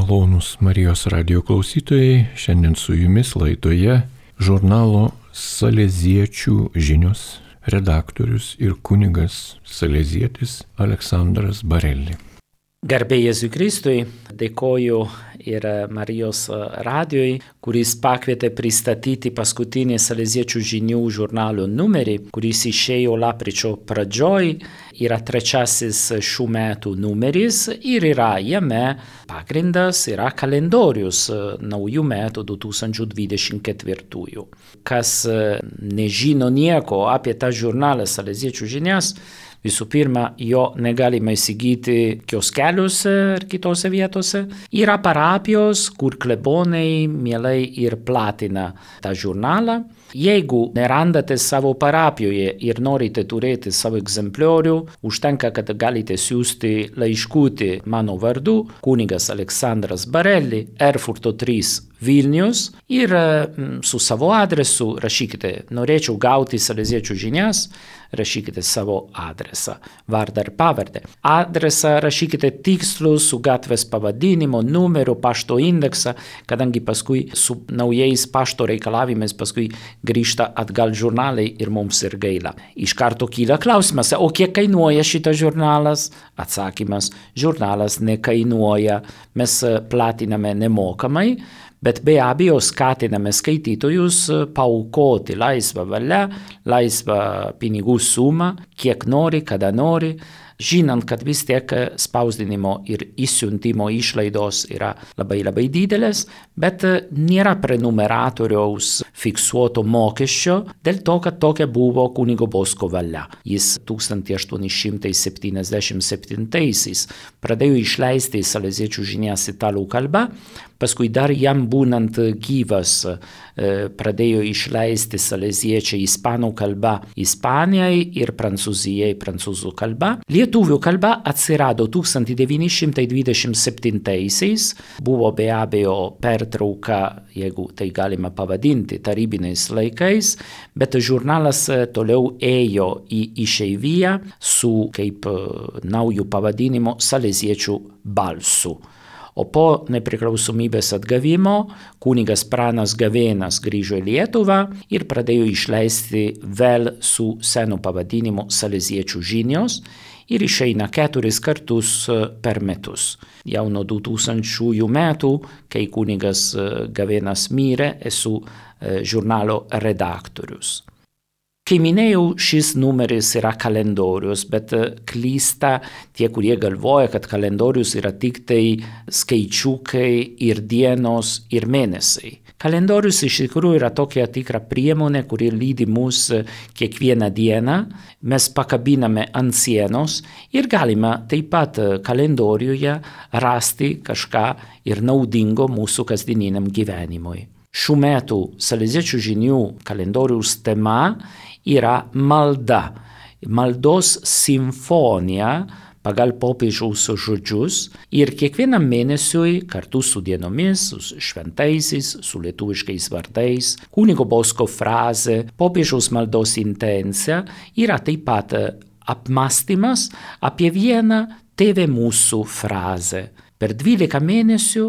Malonus Marijos radio klausytojai, šiandien su jumis laidoje žurnalo Saleziečių žinios redaktorius ir kunigas Salezietis Aleksandras Barelli. Garbė Jėzui Kristui, dėkoju ir Marijos radijoj, kuris pakvietė pristatyti paskutinį Saleziečių žinių žurnalo numerį, kuris išėjo lapkričio pradžioj, yra trečiasis šių metų numeris ir yra jame pagrindas, yra kalendorius naujų metų 2024. Kas nežino nieko apie tą žurnalą Saleziečių žinias, Visų pirma, jo negalima įsigyti kioskeliuose ar kitose vietose. Yra parapijos, kur klebonai mielai ir platina tą žurnalą. Jeigu nerandate savo parapijoje ir norite turėti savo egzempliorių, užtenka, kad galite siūsti laiškutį mano vardu, kunigas Aleksandras Barelli, Erfurto 3 Vilnius ir su savo adresu rašykite, norėčiau gauti saleziečių žinias, rašykite savo adresą, vardą ir pavardę. Adresą rašykite tikslų su gatvės pavadinimu, numeriu, pašto indeksą, kadangi paskui su naujais pašto reikalavimais paskui grįžta atgal žurnalai ir mums ir gaila. Iš karto kyla klausimas, o kiek kainuoja šitas žurnalas? Atsakymas, žurnalas nekainuoja, mes platiname nemokamai, bet be abejo skatiname skaitytojus paukoti laisvą valią, laisvą pinigų sumą, kiek nori, kada nori, žinant, kad vis tiek spausdinimo ir įsiuntimo išlaidos yra labai labai didelės, bet nėra prenumeratoriaus fiksuoto mokesčio dėl to, kad tokia buvo kunigo Bosko valia. Jis 1877-aisiais pradėjo išleisti saleziečių žinias italų kalba, paskui dar jam būnant gyvas pradėjo išleisti saleziečiai ispanų kalba Ispanijai ir Prancūzijai prancūzų kalba. Lietuvių kalba atsirado 1927-aisiais, buvo be abejo pertrauka, jeigu tai galima pavadinti, tarybiniais laikais, bet žurnalas toliau ėjo į išeiviją su kaip naujų pavadinimu saleziečių balsu. O po nepriklausomybės atgavimo kunigas Pranas Gavėnas grįžo į Lietuvą ir pradėjo išleisti vėl su senu pavadinimu Saleziečių žinios ir išeina keturis kartus per metus. Jau nuo 2000 metų, kai kunigas Gavėnas mirė, esu žurnalo redaktorius. Kaip minėjau, šis numeris yra kalendorius, bet klysta tie, kurie galvoja, kad kalendorius yra tik tai skaičiukai ir dienos ir mėnesiai. Kalendorius iš tikrųjų yra tokia tikra priemonė, kuri lydi mus kiekvieną dieną, mes pakabiname ant sienos ir galime taip pat kalendoriuje rasti kažką ir naudingo mūsų kasdieniniam gyvenimui. Šių metų Saleziečių žinių kalendoriaus tema yra malda. Maldos simfonija pagal popiežiaus žodžius ir kiekvienam mėnesiui kartu su dienomis, su šventaisiais, su lietuviškais vardais, kunigo bosko frazė, popiežiaus maldos intencija yra taip pat apmastymas apie vieną tėvė mūsų frazę. Per 12 mėnesių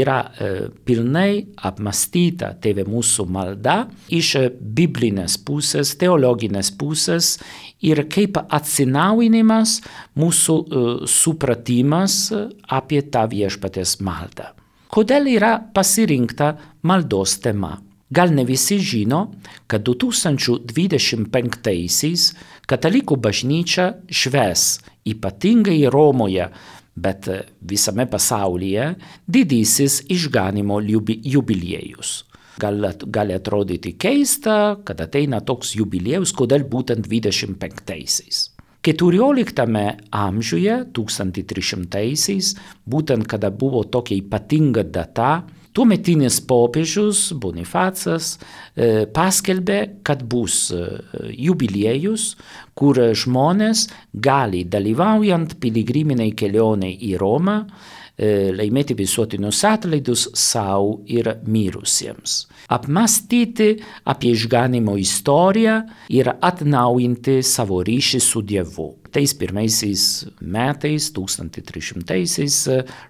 yra e, pilnai apmastyta Tėve mūsų malda iš biblinės pusės, teologinės pusės ir kaip atsinaujinimas mūsų e, supratimas apie tą viešpatės maldą. Kodėl yra pasirinkta maldos tema? Gal ne visi žino, kad 2025-aisiais katalikų bažnyčia šves ypatingai Romoje bet visame pasaulyje didysis išganimo jubiliejus. Gal, gali atrodyti keista, kad ateina toks jubiliejus, kodėl būtent 25-aisiais. 14 amžiuje, 1300-aisiais, būtent kada buvo tokia ypatinga data, tuometinis popiežius Bonifacas e, paskelbė, kad bus e, jubiliejus, kur žmonės gali dalyvaujant piligriminiai kelioniai į Romą laimėti visuotinius atlaidus savo ir mirusiems. Apmastyti apie išganimo istoriją ir atnaujinti savo ryšį su Dievu. Tais pirmaisiais metais, 1300-aisiais,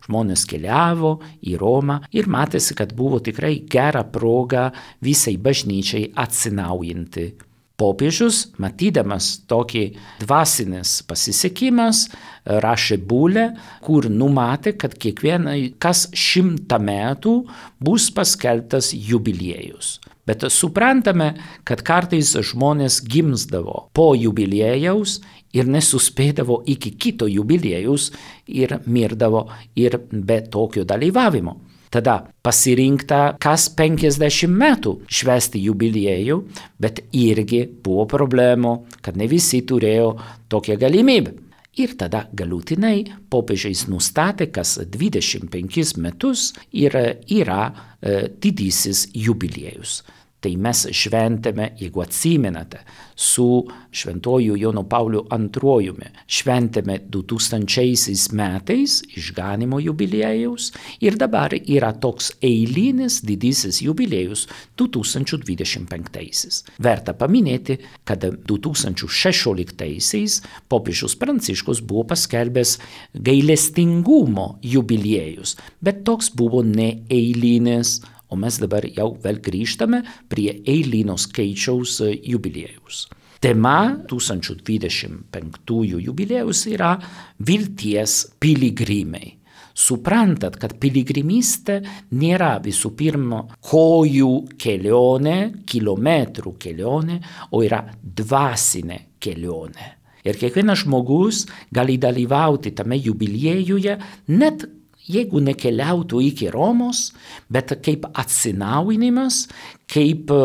žmonės keliavo į Romą ir matėsi, kad buvo tikrai gera proga visai bažnyčiai atsinaujinti Popiežius, matydamas tokį dvasinės pasisekimas, rašė būlę, kur numatė, kad kiekvienai kas šimtą metų bus paskelbtas jubiliejus. Bet suprantame, kad kartais žmonės gimsdavo po jubiliejaus ir nesuspėdavo iki kito jubiliejaus ir mirdavo ir be tokio dalyvavimo. Tada pasirinkta kas 50 metų švesti jubiliejų, bet irgi buvo problemų, kad ne visi turėjo tokią galimybę. Ir tada galutinai popiežiais nustatė, kas 25 metus yra, yra e, didysis jubiliejus. Tai mes šventėme, jeigu atsimenate, su šventoju Jonu Pauliu II šventėme 2000 metais išganimo jubiliejaus ir dabar yra toks eilinis didysis jubiliejus 2025. Verta paminėti, kad 2016 popiežius Pranciškus buvo paskelbęs gailestingumo jubiliejus, bet toks buvo neeilinis o mes dabar jau vėl grįžtame prie eilinio skaičiaus e, jubiliejaus. Tema 1025 jubiliejaus yra vilties piligrimai. Suprantat, kad piligrimystė nėra visų pirma kojų kelionė, kilometrų kelionė, o yra dvasinė kelionė. Ir kiekvienas žmogus gali dalyvauti tame jubiliejuje net jeigu nekeliautų iki Romos, bet kaip atsinaujinimas, kaip e,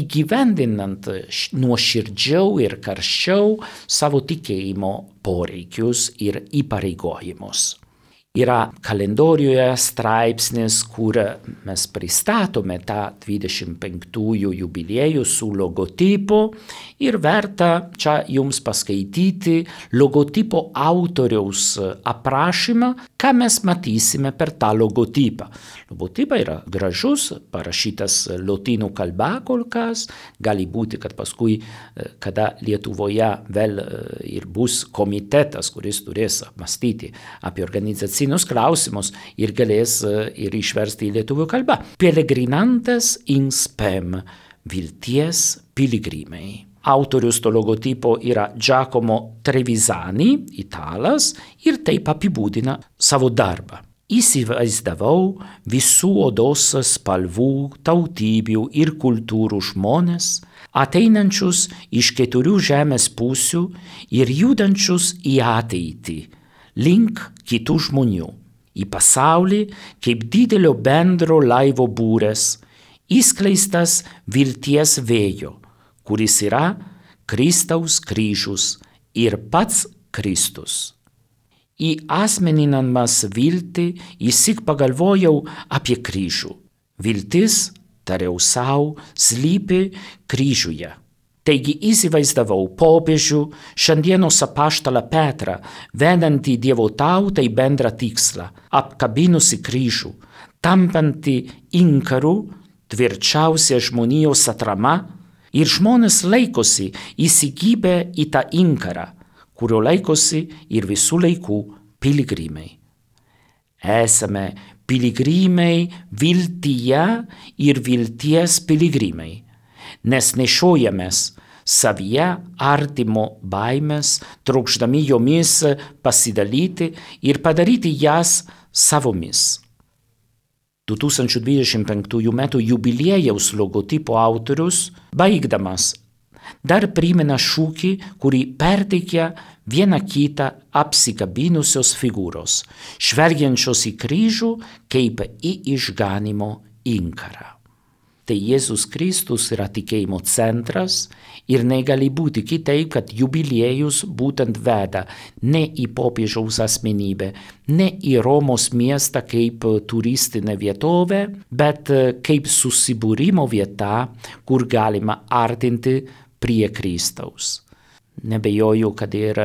įgyvendinant nuoširdžiau ir karščiau savo tikėjimo poreikius ir įpareigojimus. Yra kalendoriuje straipsnis, kur mes pristatome tą 25-ųjų jubiliejų su logotipu ir verta čia jums paskaityti logotipo autoriaus aprašymą, ką mes matysime per tą logotipą. Logotipas yra gražus, parašytas lotynų kalba kol kas, gali būti, kad paskui, kada Lietuvoje vėl ir bus komitetas, kuris turės mąstyti apie organizaciją, medicinos klausimus ir galės e, ir išversti į lietuvių kalbą. Peregrinantes in spem - vilties piligrimai. Autorius to logotipo yra Giacomo Trevisani, italas, ir taip apibūdina savo darbą. Įsivaizdavau visų odos spalvų, tautybių ir kultūrų žmonės, ateinančius iš keturių žemės pusių ir judančius į ateitį link kitų žmonių, į pasaulį kaip didelio bendro laivo būrės, įskleistas vilties vėjo, kuris yra Kristaus kryžius ir pats Kristus. Į asmeninamas viltį įsik pagalvojau apie kryžių. Viltis, tariau savo, slypi kryžiuje. Taigi įsivaizdavau popiežių, šiandienos apaštalą Petrą, vedantį Dievo tautą į bendrą tikslą, apkabinusi kryžių, tampantį inkaru, tvirčiausia žmonijos atrama, ir žmonės laikosi įsigybę į tą inkarą, kurio laikosi ir visų laikų piligrimai. Esame piligrimai viltyje ir vilties piligrimai nes nešiojamės savyje artimo baimės, trokšdami jomis pasidalyti ir padaryti jas savomis. 2025 m. jubiliejaus logotipo autorius, baigdamas, dar primena šūkį, kurį perteikia viena kitą apsikabinusios figūros, žvelgiančios į kryžių kaip į išganimo inkarą. Tai Jėzus Kristus yra tikėjimo centras ir negali būti kitaip, kad jubiliejus būtent veda ne į popiežiaus asmenybę, ne į Romos miestą kaip turistinę vietovę, bet kaip susibūrimo vieta, kur galima artinti prie Kristaus. nebejoju, kad ir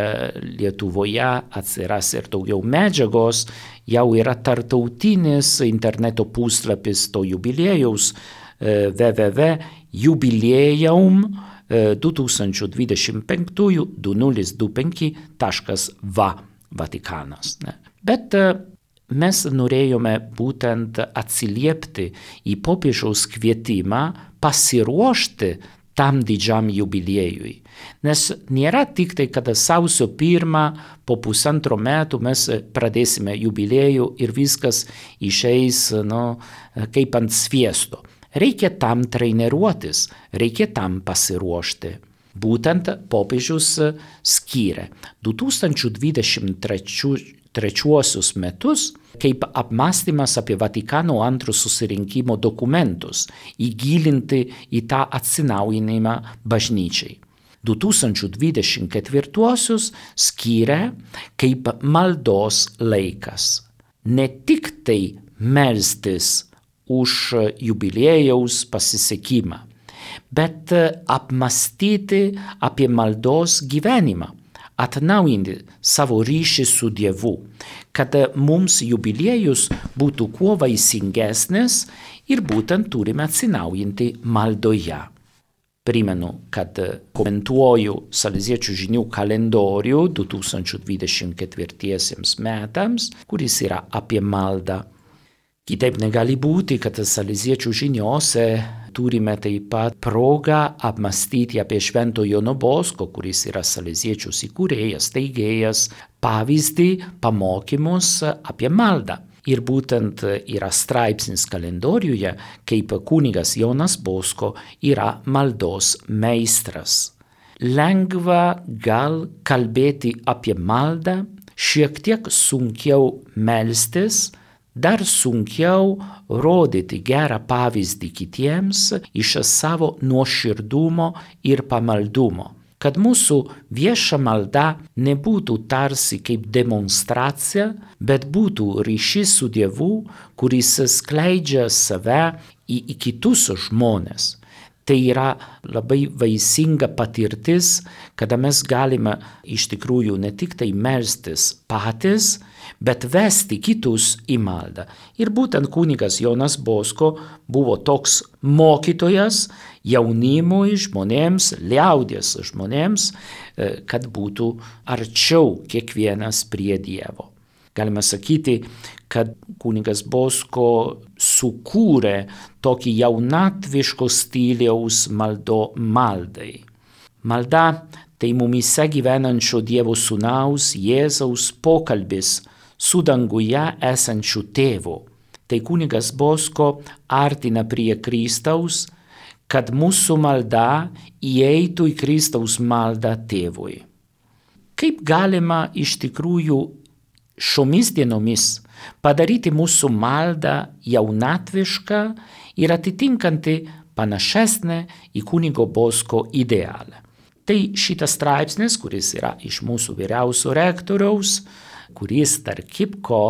Lietuvoje atsiras ir daugiau medžiagos, jau yra tartautinis interneto puslapis to jubiliejaus www.jubilėjum 2025-2025.va Vatikanas. Ne? Bet mes norėjome būtent atsiliepti į popiežiaus kvietimą pasiruošti tam didžiam jubiliejui. Nes nėra tik tai, kada sausio pirmą po pusantro metų mes pradėsime jubiliejų ir viskas išeis nu, kaip ant sviesto. Reikia tam treniruotis, reikia tam pasiruošti. Būtent popiežius skyrė 2023 metus kaip apmąstymas apie Vatikano antro susirinkimo dokumentus, įgilinti į tą atsinaujinimą bažnyčiai. 2024 skyrė kaip maldos laikas. Ne tik tai melstis už jubiliejaus pasisekimą, bet apmastyti apie maldos gyvenimą, atnaujinti savo ryšį su Dievu, kad mums jubiliejus būtų kuo vaisingesnis ir būtent turime atsinaujinti maldoje. Primenu, kad komentuoju Saleziečių žinių kalendorių 2024 metams, kuris yra apie maldą. Kitaip negali būti, kad Saleziečių žiniose turime taip pat progą apmastyti apie Švento Jono Bosko, kuris yra Saleziečių įkūrėjas, teigėjas, pavyzdį, pamokymus apie maldą. Ir būtent yra straipsnis kalendoriuje, kaip kunigas Jonas Bosko yra maldos meistras. Lengva gal kalbėti apie maldą, šiek tiek sunkiau melstis, dar sunkiau rodyti gerą pavyzdį kitiems iš savo nuoširdumo ir pamaldumo. Kad mūsų vieša malda nebūtų tarsi kaip demonstracija, bet būtų ryšys su Dievu, kuris skleidžia save į, į kitus žmonės. Tai yra labai vaisinga patirtis, kada mes galime iš tikrųjų ne tik tai melstis patys, bet vesti kitus į maldą. Ir būtent kunigas Jonas Bosko buvo toks mokytojas jaunimui žmonėms, liaudės žmonėms, e, kad būtų arčiau kiekvienas prie Dievo. Galima sakyti, kad kunigas Bosko sukūrė tokį jaunatviško stiliaus maldo maldai. Malda tai mumise gyvenančio Dievo sūnaus Jėzaus pokalbis su danguje esančiu tėvu. Tai kunigas Bosko artina prie Kristaus, kad mūsų malda įeitų į Kristaus maldą tėvui. Kaip galima iš tikrųjų šiomis dienomis padaryti mūsų maldą jaunatvišką ir atitinkanti panašesnę į kunigo Bosko idealą. Tai šitas straipsnis, kuris yra iš mūsų vyriausio rektoriaus, kuris tarp kitko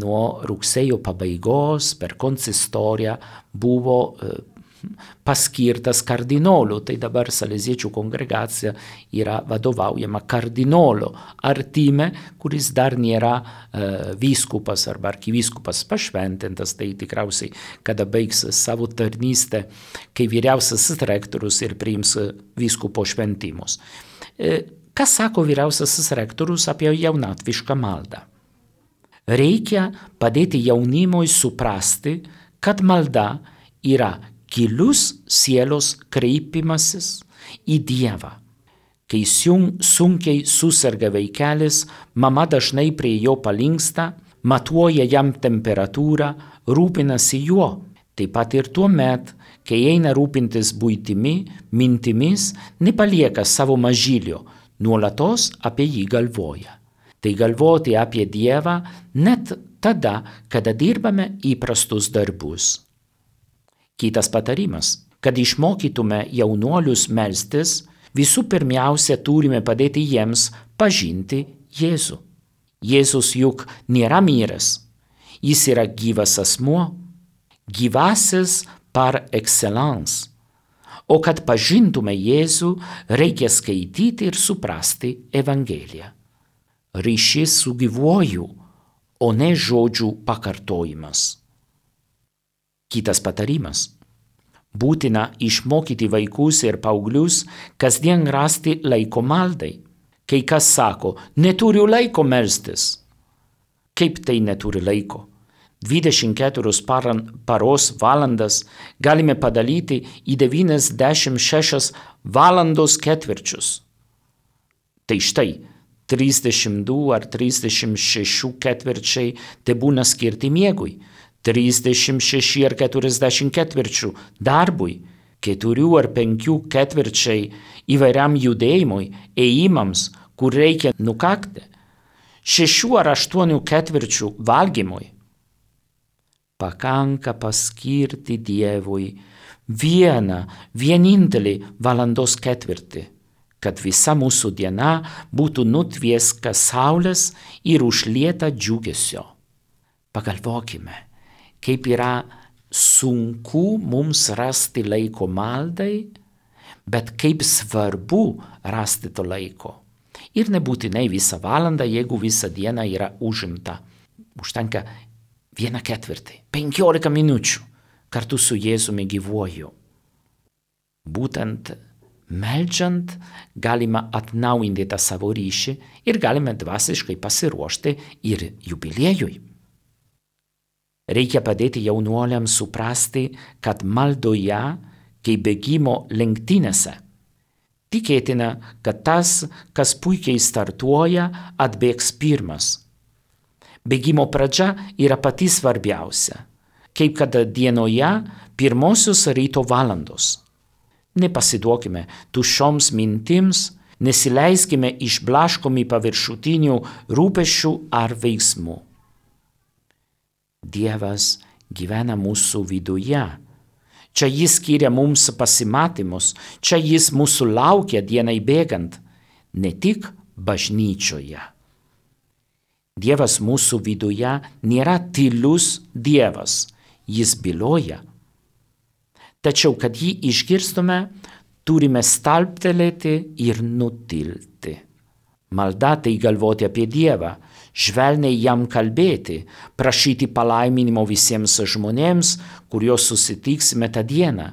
nuo rugsėjo pabaigos per konsistoriją buvo e, paskirtas kardinolu, tai dabar Saleziečių kongregacija yra vadovaujama kardinolo artime, kuris dar nėra uh, vyskupas arba arkivyskupas pašventintas, tai tikriausiai, kada baigs savo tarnystę, kai vyriausiasis rektorius ir priims vyskupo šventimus. Uh, Ką sako vyriausiasis rektorius apie jaunatvišką maldą? Reikia padėti jaunimui suprasti, kad malda yra gilus sielos kreipimasis į Dievą. Kai sunkiai susirga vaikelis, mama dažnai prie jo palinksta, matuoja jam temperatūrą, rūpinasi juo. Taip pat ir tuo met, kai eina rūpintis būtimi, mintimis, nepalieka savo mažylio, nuolatos apie jį galvoja. Tai galvoti apie Dievą net tada, kada dirbame įprastus darbus. Kitas patarimas, kad išmokytume jaunuolius melstis, visų pirmiausia turime padėti jiems pažinti Jėzų. Jėzus juk nėra miręs, jis yra gyvas asmuo, gyvasis par excellence, O kad pažintume Jėzų, reikia skaityti ir suprasti Evangeliją. Ryšys su gyvuoju, o ne žodžių pakartojimas. Kitas patarimas. Būtina išmokyti vaikus ir paauglius kasdien rasti laiko maldai. Kai kas sako, neturiu laiko melstis. Kaip tai neturi laiko? 24 paran, paros valandas galime padalyti į 96 valandos ketvirčius. Tai štai 32 ar 36 ketvirčiai te būna skirti miegui, 36 ar 40 ketvirčių darbui, 4 ar 5 ketvirčiai įvairiam judėjimui, ėjimams, kur reikia nukakti, 6 ar 8 ketvirčių valgymui. Pakanka paskirti Dievui vieną, vienintelį valandos ketvirtį, kad visa mūsų diena būtų nutvieska saulės ir užlieta džiugesio. Pagalvokime, kaip yra sunku mums rasti laiko maldai, bet kaip svarbu rasti to laiko. Ir nebūtinai visą valandą, jeigu visą dieną yra užimta. Užtenka vieną ketvirtį, penkiolika minučių kartu su Jėzumi gyvuoju. Būtent Meldžiant galima atnaujinti tą savo ryšį ir galime dvasiškai pasiruošti ir jubiliejui. Reikia padėti jaunuoliams suprasti, kad maldoje, kaip bėgimo lenktynėse, tikėtina, kad tas, kas puikiai startuoja, atbėgs pirmas. Bėgimo pradžia yra pati svarbiausia, kaip kad dienoje pirmosios ryto valandos. Nepasiduokime tuščioms mintims, nesileiskime išblaškomi paviršutinių rūpešių ar veiksmų. Dievas gyvena mūsų viduje. Čia jis skiria mums pasimatymus, čia jis mūsų laukia dienai bėgant, ne tik bažnyčioje. Dievas mūsų viduje nėra tylus Dievas, jis byloja. Tačiau, kad jį išgirstume, turime stalptelėti ir nutilti. Malda tai galvoti apie Dievą, švelniai jam kalbėti, prašyti palaiminimo visiems žmonėms, kuriuos susitiksime tą dieną,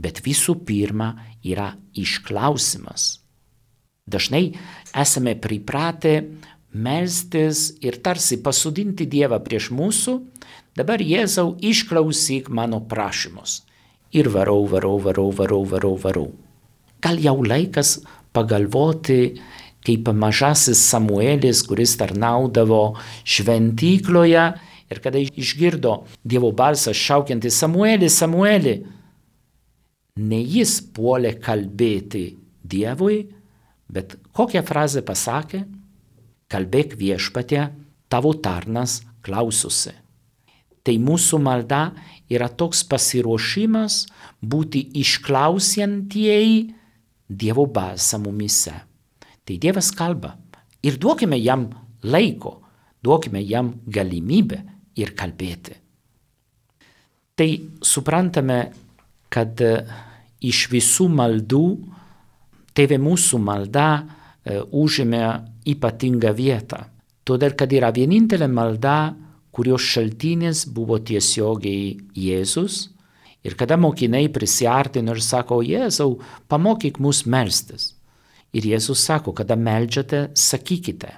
bet visų pirma yra išklausimas. Dažnai esame pripratę melstis ir tarsi pasudinti Dievą prieš mūsų, dabar Jėzau išklausyk mano prašymus. Ir varau, varau, varau, varau, varau, varau. Gal jau laikas pagalvoti, kaip mažasis Samuelis, kuris tarnaudavo šventykloje ir kada išgirdo Dievo balsą šaukiantį Samuelį, Samuelį, ne jis puolė kalbėti Dievui, bet kokią frazę pasakė, kalbėk viešpatė, tavo tarnas klaususi. Tai mūsų malda yra toks pasiruošimas būti išklausiantieji Dievo balsą mumise. Tai Dievas kalba ir duokime jam laiko, duokime jam galimybę ir kalbėti. Tai suprantame, kad e, iš visų maldų tėvė mūsų malda e, užėmė ypatingą vietą. Todėl, kad yra vienintelė malda, kurios šaltinis buvo tiesiogiai Jėzus. Ir kada mokiniai prisiartino ir sako, Jėzau, pamokyk mus melstis. Ir Jėzus sako, kada melžiate, sakykite.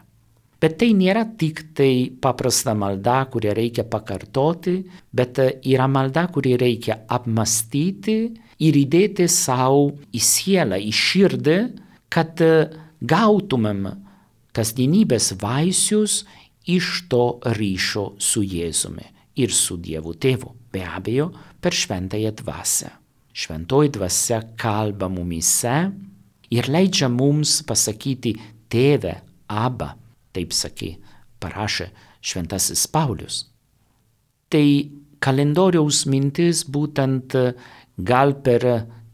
Bet tai nėra tik tai paprasta malda, kurią reikia pakartoti, bet yra malda, kurį reikia apmastyti ir įdėti savo į sielą, į širdį, kad gautumėm kasdienybės vaisius iš to ryšio su Jėzumi ir su Dievu Tėvu, be abejo, per šventąją dvasę. Šventoji dvasia kalba mumise ir leidžia mums pasakyti tėvę, abą, taip sakė, parašė šventasis Paulius. Tai kalendoriaus mintis būtent gal per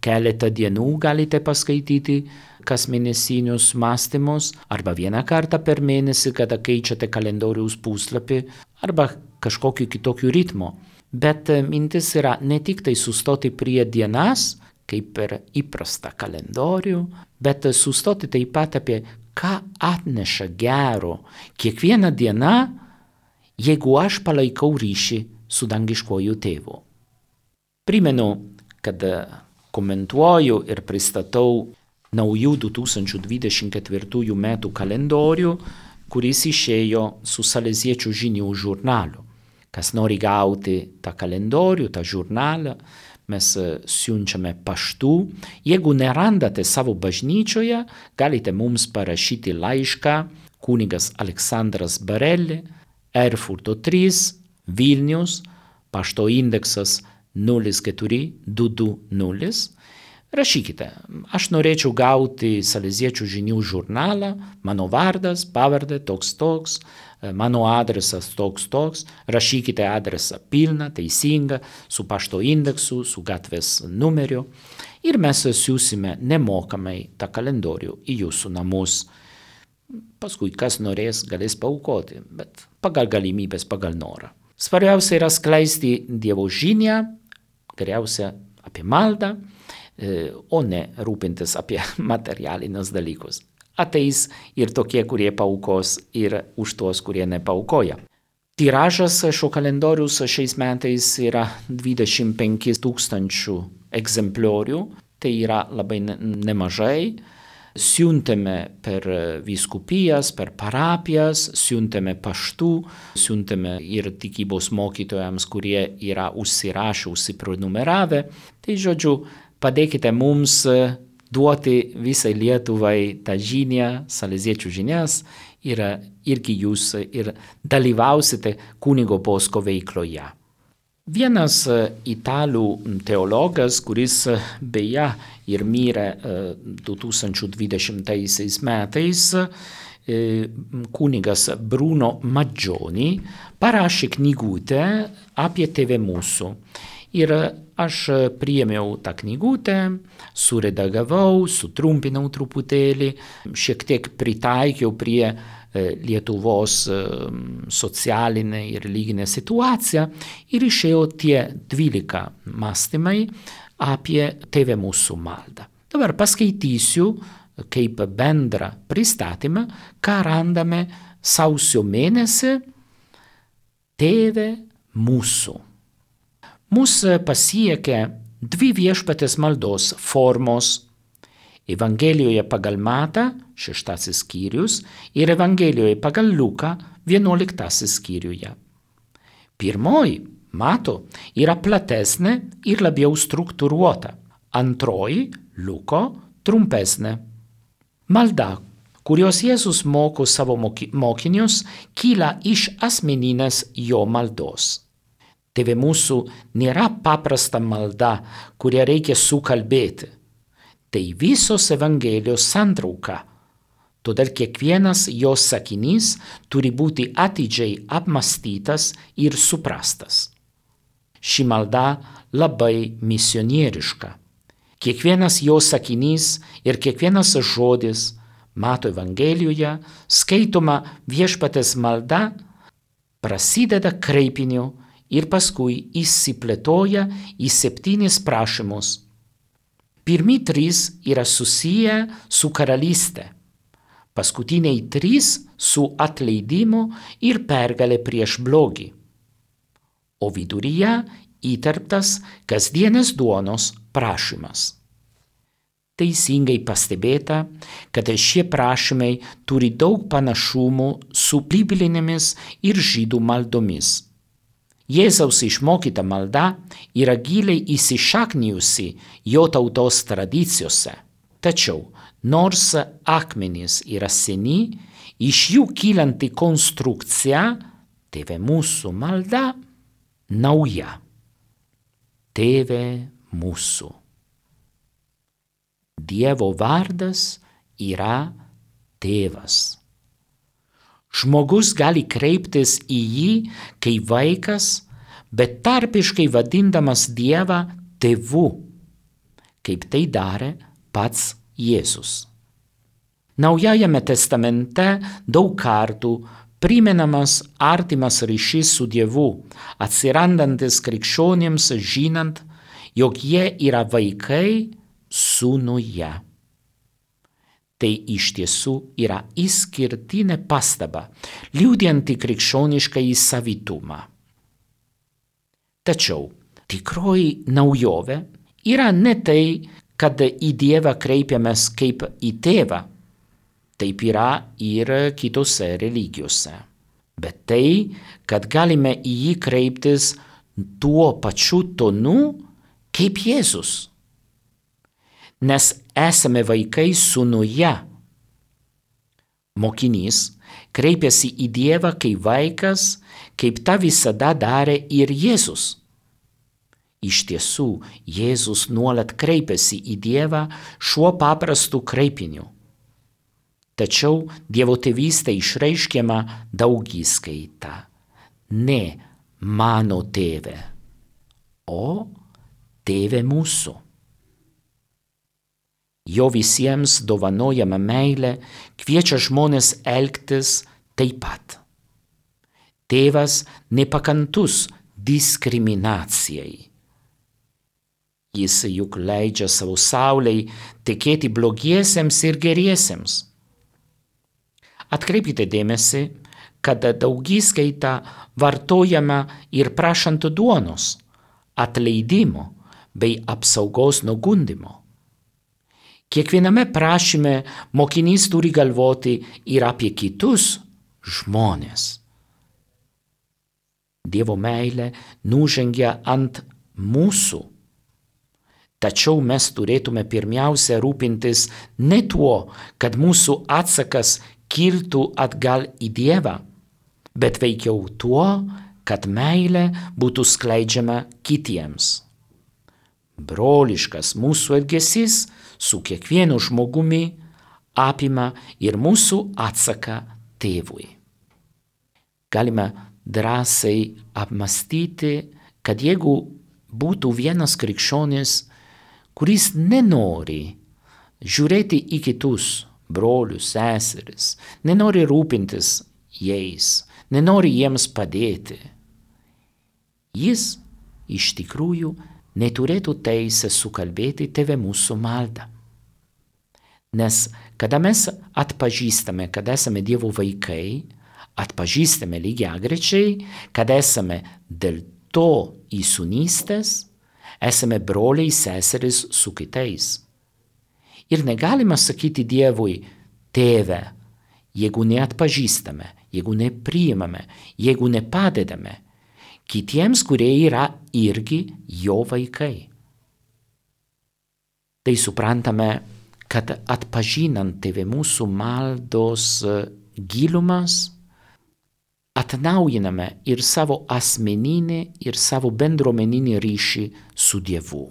keletą dienų galite paskaityti kas mėnesinius mąstymus, arba vieną kartą per mėnesį, kada keičiate kalendoriaus puslapį, arba kažkokiu kitokiu ritmu. Bet mintis yra ne tik tai sustoti prie dienas, kaip per įprastą kalendorių, bet sustoti taip pat apie ką atneša gero kiekvieną dieną, jeigu aš palaikau ryšį su dangiškuoju tėvu. Primenu, kad komentuoju ir pristatau naujų 2024 metų kalendorių, kuris išėjo su Saleziečių žinių žurnalu. Kas nori gauti tą kalendorių, tą žurnalą, mes siunčiame paštu. Jeigu nerandate savo bažnyčioje, galite mums parašyti laišką kunigas Aleksandras Barelli, Erfurto 3, Vilnius, pašto indeksas 04220. Rašykite, aš norėčiau gauti Saleziečių žinių žurnalą, mano vardas, pavardė toks toks, mano adresas toks toks, rašykite adresą pilną, teisingą, su pašto indeksu, su gatvės numeriu. Ir mes siūsime nemokamai tą kalendorių į jūsų namus. Paskui kas norės, galės paukoti, bet pagal galimybės, pagal norą. Svarbiausia yra skleisti Dievo žinią, geriausia apie maldą, o ne rūpintis apie materialinius dalykus. Ateis ir tokie, kurie paukos, ir už tuos, kurie nepaukoja. Tiražas šio kalendorius šiais metais yra 25 tūkstančių egzempliorių, tai yra labai nemažai siuntėme per vyskupijas, per parapijas, siuntėme paštų, siuntėme ir tikybos mokytojams, kurie yra užsirašę, užsiprenumeravę. Tai žodžiu, padėkite mums duoti visai Lietuvai tą žinią, saleziečių žinias ir irgi jūs ir dalyvausite kunigo posko veikloje. Vienas italų teologas, kuris beje ir mirė 2020 metais, kunigas Bruno Maggioni, parašė knygutę apie tėvę mūsų. Ir aš priėmiau tą knygutę, suredagavau, sutrumpinau truputėlį, šiek tiek pritaikiau prie Lietuvos socialinę ir religinę situaciją ir išėjo tie 12 mąstymai apie tėvę mūsų maldą. Dabar paskaitysiu kaip bendrą pristatymą, ką randame sausio mėnesį tėvė mūsų. Mūsų pasiekia dvi viešpatės maldos formos Evangelijoje pagal Matą, šeštasis skyrius, ir Evangelijoje pagal Luką, vienuoliktasis skyriuje. Pirmoji, Mato, yra platesnė ir labiau struktūruota. Antroji, Luko, trumpesnė. Malda, kurios Jėzus moko savo mokinius, kyla iš asmeninės jo maldos. Tėve mūsų nėra paprasta malda, kurią reikia sukalbėti tai visos Evangelijos santrauka. Todėl kiekvienas jos sakinys turi būti atidžiai apmastytas ir suprastas. Ši malda labai misionieriška. Kiekvienas jos sakinys ir kiekvienas žodis Mato Evangelijoje skaitoma viešpatės malda prasideda kreipiniu ir paskui įsiplėtoja į septynis prašymus Pirmi trys yra susiję su karalystė, paskutiniai trys su atleidimu ir pergalė prieš blogį, o viduryje įterptas kasdienės duonos prašymas. Teisingai pastebėta, kad šie prašymai turi daug panašumų su biblinėmis ir žydų maldomis. Jėzaus išmokyta malda yra giliai įsišaknijusi jo tautos tradicijose. Tačiau, nors akmenys yra seni, iš jų kylanti konstrukcija, tėve mūsų malda, nauja. Tėve mūsų. Dievo vardas yra tėvas. Žmogus gali kreiptis į jį kaip vaikas, bet tarpiškai vadindamas Dievą tėvu, kaip tai darė pats Jėzus. Naujajame testamente daug kartų primenamas artimas ryšys su Dievu, atsirandantis krikščionėms žinant, jog jie yra vaikai sūnuje. Tai iš tiesų yra išskirtinė pastaba, liūdinti krikščionišką įsavitumą. Tačiau tikroji naujovė yra ne tai, kad į Dievą kreipiamės kaip į tėvą, taip yra ir kitose religijose, bet tai, kad galime į jį kreiptis tuo pačiu tonu kaip Jėzus nes esame vaikai sūnuje. Mokinys kreipiasi į Dievą kaip vaikas, kaip ta visada darė ir Jėzus. Iš tiesų, Jėzus nuolat kreipiasi į Dievą šiuo paprastu kreipiniu. Tačiau Dievo tėvystė išreiškiama daugiskaita. Ne mano tėve, o tėve mūsų jo visiems dovanojama meilė kviečia žmonės elgtis taip pat. Tėvas nepakantus diskriminacijai. Jis juk leidžia savo sauliai tekėti blogiesiems ir geriesiems. Atkreipkite dėmesį, kad daugiskaita vartojama ir prašant duonos, atleidimo bei apsaugos nuo gundimo. Kiekviename prašyme mokinys turi galvoti ir apie kitus žmonės. Dievo meilė nužengia ant mūsų. Tačiau mes turėtume pirmiausia rūpintis ne tuo, kad mūsų atsakas kiltų atgal į Dievą, bet veikiau tuo, kad meilė būtų skleidžiama kitiems. Broliškas mūsų elgesys su kiekvienu žmogumi apima ir mūsų atsaką tėvui. Galime drąsiai apmastyti, kad jeigu būtų vienas krikščionis, kuris nenori žiūrėti į kitus brolius, seseris, nenori rūpintis jais, nenori jiems padėti, jis iš tikrųjų neturėtų teisę sukalbėti tėvę mūsų maldą. Nes kada mes atpažįstame, kad esame Dievo vaikai, atpažįstame lygiai grečiai, kad esame dėl to įsunystės, esame broliai seserys su kitais. Ir negalime sakyti Dievui, tėve, jeigu neatpažįstame, jeigu nepriimame, jeigu nepadedame, kitiems, kurie yra irgi jo vaikai. Tai suprantame, kad atpažinant tėvė mūsų maldos e, gilumas, atnaujiname ir savo asmeninį, ir savo bendruomeninį ryšį su Dievu.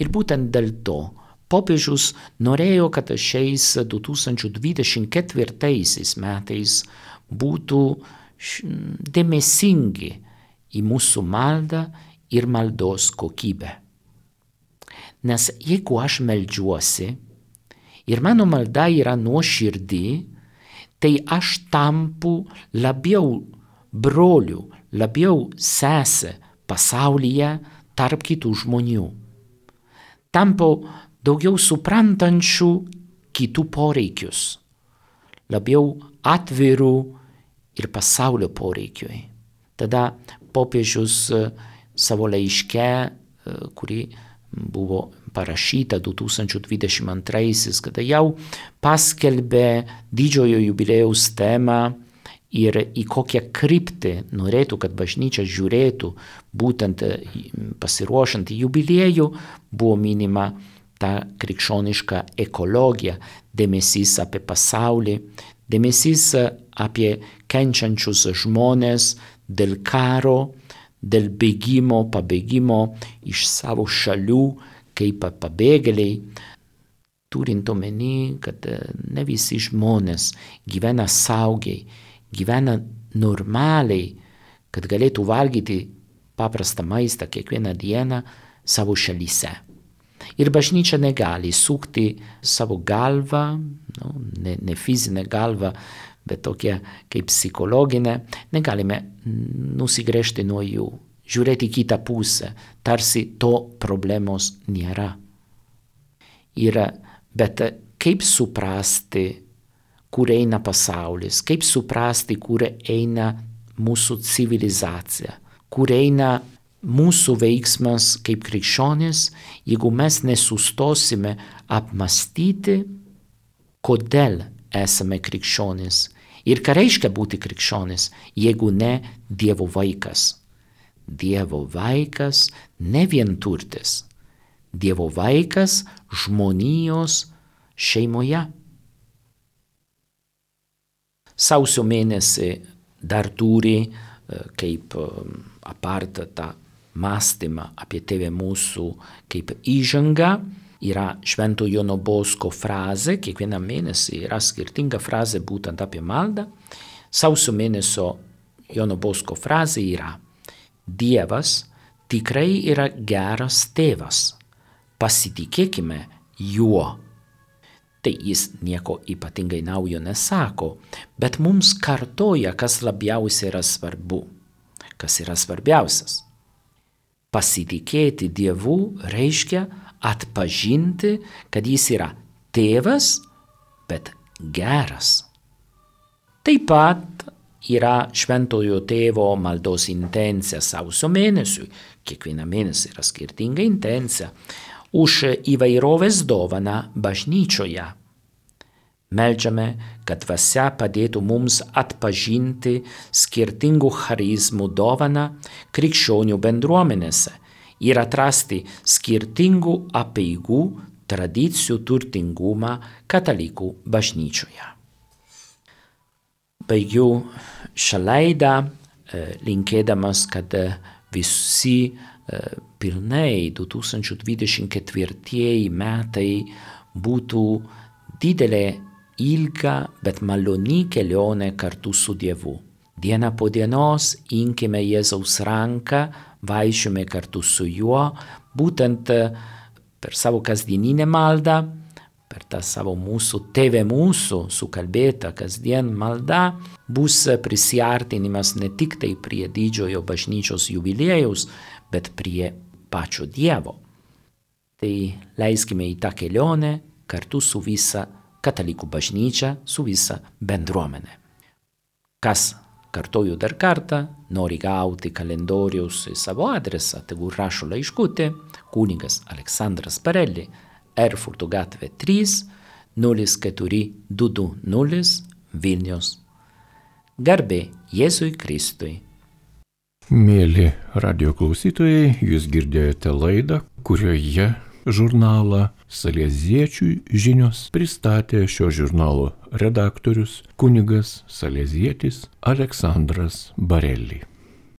Ir būtent dėl to popiežius norėjo, kad šiais 2024 metais būtų dėmesingi į mūsų maldą ir maldos kokybę. Nes jeigu aš meldžiuosi ir mano malda yra nuoširdį, tai aš tampu labiau broliu, labiau sesė pasaulyje tarp kitų žmonių. Tampu daugiau suprantančių kitų poreikius, labiau atvirų ir pasaulio poreikiui. Tada popiežius e, savo laiške, e, kurį buvo parašyta 2022, kada jau paskelbė didžiojo jubilėjaus temą ir į kokią kryptį norėtų, kad bažnyčia žiūrėtų, būtent e, pasiruošant jubiliejų, buvo minima ta krikščioniška ekologija, dėmesys apie pasaulį, dėmesys apie kenčiančius žmonės dėl karo, dėl bėgimo, pabėgimo iš savo šalių kaip pabėgėliai, turint omeny, kad ne visi žmonės gyvena saugiai, gyvena normaliai, kad galėtų valgyti paprastą maistą kiekvieną dieną savo šalyse. Ir bažnyčia negali sukti savo galvą, nu, ne, ne fizinę galvą, bet tokia kaip psichologinė, negalime nusigręžti nuo jų, žiūrėti kitą pusę, tarsi to problemos nėra. yra, bet kaip suprasti, kur eina pasaulis, kaip suprasti, kur eina mūsų civilizacija, kur eina mūsų veiksmas kaip krikščionis, jeigu mes nesustosime apmastyti, kodėl esame krikščionis ir ką reiškia būti krikščionis, jeigu ne Dievo vaikas. Dievo vaikas ne vienturtis. Dievo vaikas žmonijos šeimoje. Sausio mėnesį dar turi e, kaip e, apartą tą mąstymą apie tėvę mūsų kaip įžangą. Yra Švento Jono Bosko frazė, kiekvieną mėnesį yra skirtinga frazė būtent apie maldą. Sausio mėnesio Jono Bosko frazė yra Dievas tikrai yra geras tėvas. Pasitikėkime juo. Tai jis nieko ypatingai naujo nesako, bet mums kartoja, kas labiausiai yra svarbu, kas yra svarbiausias. Pasitikėti Dievu reiškia atpažinti, kad jis yra tėvas, bet geras. Taip pat yra šventojo tėvo maldos intencija sausio mėnesiui, kiekvieną mėnesį yra skirtinga intencija, už įvairovės dovaną bažnyčioje. Meldžiame, kad dvasia padėtų mums atpažinti skirtingų charizmų dovaną krikščionių bendruomenėse ir atrasti skirtingų apieigų tradicijų turtingumą katalikų bažnyčioje. Baigiu šią laidą linkėdamas, kad visi pilnai 2024 metai būtų didelė, ilga, bet maloni kelionė kartu su Dievu. Diena po dienos inkime Jėzaus ranką, vaikščiome kartu su juo, būtent per savo kasdieninę maldą, per tą savo mūsų tėvę mūsų sukalbėtą kasdien maldą, bus prisiartinimas ne tik tai prie didžiojo bažnyčios jubiliejaus, bet prie pačio Dievo. Tai leiskime į tą kelionę kartu su visa katalikų bažnyčia, su visa bendruomenė. Kas, kartoju dar kartą, nori gauti kalendoriaus į savo adresą, tegu rašo laiškutė, kunigas Aleksandras Parelli, Erfurto gatvė 3, 0420 Vilnius. Garbė Jėzui Kristui. Mėly radio klausytojai, jūs girdėjote laidą, kurioje žurnalą Salėziečių žinios pristatė šio žurnalo redaktorius kunigas Salėzietis Aleksandras Barelli.